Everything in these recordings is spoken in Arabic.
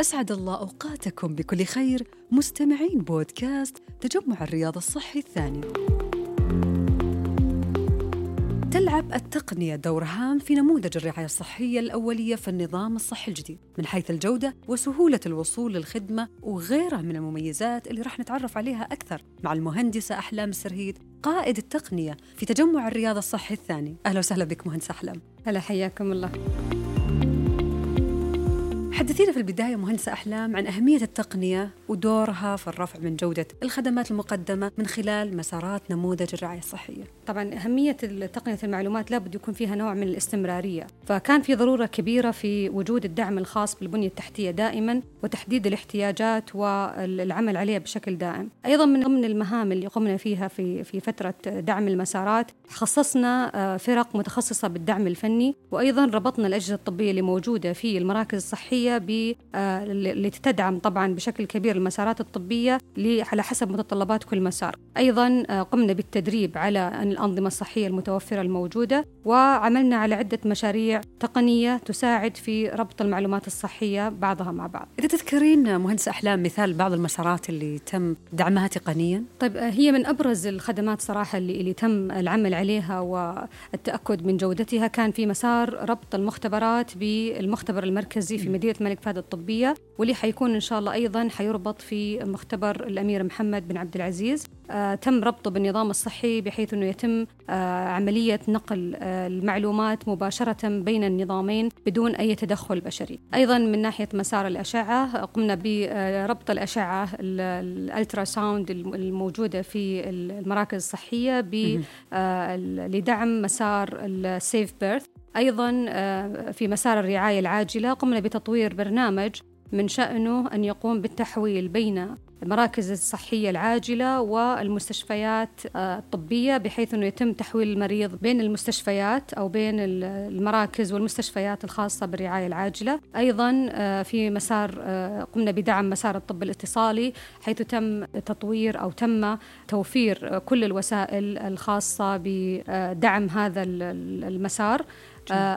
أسعد الله أوقاتكم بكل خير مستمعين بودكاست تجمع الرياض الصحي الثاني. تلعب التقنية دور هام في نموذج الرعاية الصحية الأولية في النظام الصحي الجديد. من حيث الجودة وسهولة الوصول للخدمة وغيرها من المميزات اللي راح نتعرف عليها أكثر مع المهندسة أحلام السرهيد قائد التقنية في تجمع الرياض الصحي الثاني. أهلا وسهلا بك مهندسة أحلام. هلا حياكم الله. حدثينا في البداية مهندسة أحلام عن أهمية التقنية ودورها في الرفع من جودة الخدمات المقدمة من خلال مسارات نموذج الرعاية الصحية طبعا أهمية تقنية المعلومات لابد يكون فيها نوع من الاستمرارية فكان في ضرورة كبيرة في وجود الدعم الخاص بالبنية التحتية دائما وتحديد الاحتياجات والعمل عليها بشكل دائم. أيضا من ضمن المهام اللي قمنا فيها في في فترة دعم المسارات خصصنا آه، فرق متخصصة بالدعم الفني وأيضا ربطنا الأجهزة الطبية اللي موجودة في المراكز الصحية لتدعم طبعا بشكل كبير المسارات الطبية على حسب متطلبات كل مسار. أيضا آه، قمنا بالتدريب على الأنظمة الصحية المتوفرة الموجودة وعملنا على عدة مشاريع تقنية تساعد في ربط المعلومات الصحية بعضها مع بعض. إذا تذكرين مهندس أحلام مثال بعض المسارات اللي تم دعمها تقنيا؟ طيب آه، هي من أبرز الخدمات صراحة اللي, اللي تم العمل عليها والتأكد من جودتها. كان في مسار ربط المختبرات بالمختبر المركزي في مدينة الملك فهد الطبية واللي حيكون إن شاء الله أيضا حيربط في مختبر الأمير محمد بن عبد العزيز. آه تم ربطه بالنظام الصحي بحيث أنه يتم آه عملية نقل آه المعلومات مباشرة بين النظامين بدون أي تدخل بشري. أيضا من ناحية مسار الأشعة قمنا بربط الأشعة الألترا ساوند الموجودة في المراكز الصحية آه، لدعم مسار السيف بيرث أيضا آه، في مسار الرعاية العاجلة قمنا بتطوير برنامج من شأنه أن يقوم بالتحويل بين المراكز الصحية العاجلة والمستشفيات آه، الطبية بحيث أنه يتم تحويل المريض بين المستشفيات أو بين المراكز والمستشفيات الخاصة بالرعاية العاجلة. أيضا آه، في مسار قمنا بدعم مسار الطب الاتصالي حيث تم تطوير أو تم توفير كل الوسائل الخاصة بدعم هذا المسار.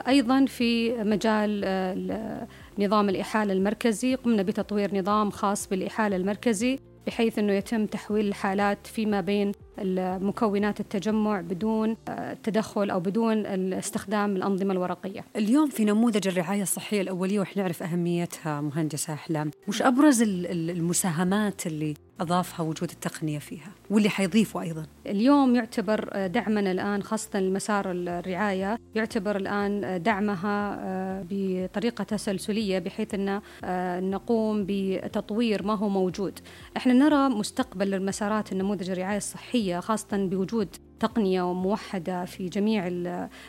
أيضا في مجال آه، نظام الإحالة المركزي. قمنا بتطوير نظام خاص بالإحالة المركزي بحيث أنه يتم تحويل الحالات فيما بين مكونات التجمع بدون آه، تدخل أو بدون استخدام الأنظمة الورقية. اليوم في نموذج الرعاية الصحية الأولية وإحنا نعرف أهميتها مهندسة أحلام، وش أبرز المساهمات اللي أضافها وجود التقنية فيها؟ واللي حيضيفه أيضا. اليوم يعتبر دعمنا الآن خاصة مسار الرعاية يعتبر الآن دعمها آه، بطريقة تسلسلية بحيث أن آه، نقوم بتطوير ما هو موجود. إحنا نرى مستقبل المسارات النموذج الرعاية الصحية خاصة بوجود تقنية موحدة في جميع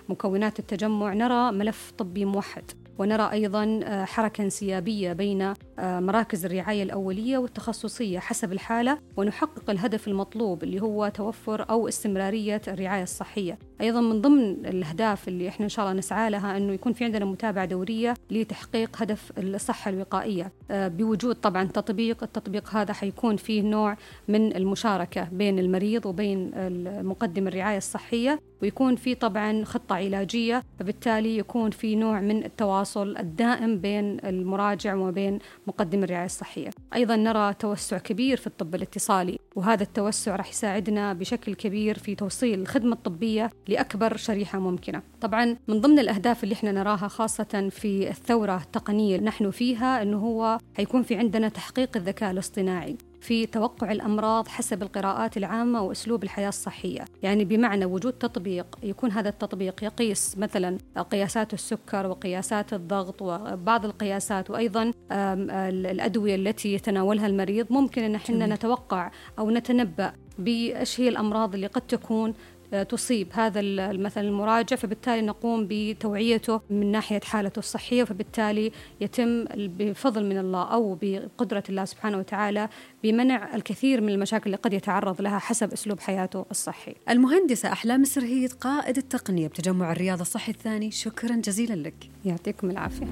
مكونات التجمع نرى ملف طبي موحد. ونرى أيضا آه، حركة انسيابية بين آه، مراكز الرعاية الأولية والتخصصية حسب الحالة. ونحقق الهدف المطلوب اللي هو توفر أو استمرارية الرعاية الصحية. أيضا من ضمن الأهداف اللي إحنا إن شاء الله نسعى لها أنه يكون في عندنا متابعة دورية لتحقيق هدف الصحة الوقائية. آه، بوجود طبعا تطبيق التطبيق هذا حيكون فيه نوع من المشاركة بين المريض وبين مقدم الرعاية الصحية ويكون في طبعا خطة علاجية فبالتالي يكون في نوع من التواصل الدائم بين المراجع وبين مقدم الرعاية الصحية. أيضا نرى توسع كبير في الطب الاتصالي. وهذا التوسع راح يساعدنا بشكل كبير في توصيل الخدمة الطبية لأكبر شريحة ممكنة. طبعا من ضمن الأهداف اللي إحنا نراها خاصة في الثورة التقنية اللي نحن فيها أنه هو حيكون في عندنا تحقيق الذكاء الاصطناعي. في توقع الأمراض حسب القراءات العامة وأسلوب الحياة الصحية. يعني بمعنى وجود تطبيق يكون هذا التطبيق يقيس مثلا قياسات السكر وقياسات الضغط وبعض القياسات وأيضا الأدوية التي يتناولها المريض. ممكن أن إحنا نتوقع أو نتنبأ بإيش هي الأمراض اللي قد تكون تصيب هذا مثلا المراجع فبالتالي نقوم بتوعيته من ناحية حالته الصحية فبالتالي يتم بفضل من الله أو بقدرة الله سبحانه وتعالى بمنع الكثير من المشاكل اللي قد يتعرض لها حسب أسلوب حياته الصحي. المهندسة أحلام السرهيد قائد التقنية بتجمع الرياض الصحي الثاني شكرا جزيلا لك. يعطيكم العافية.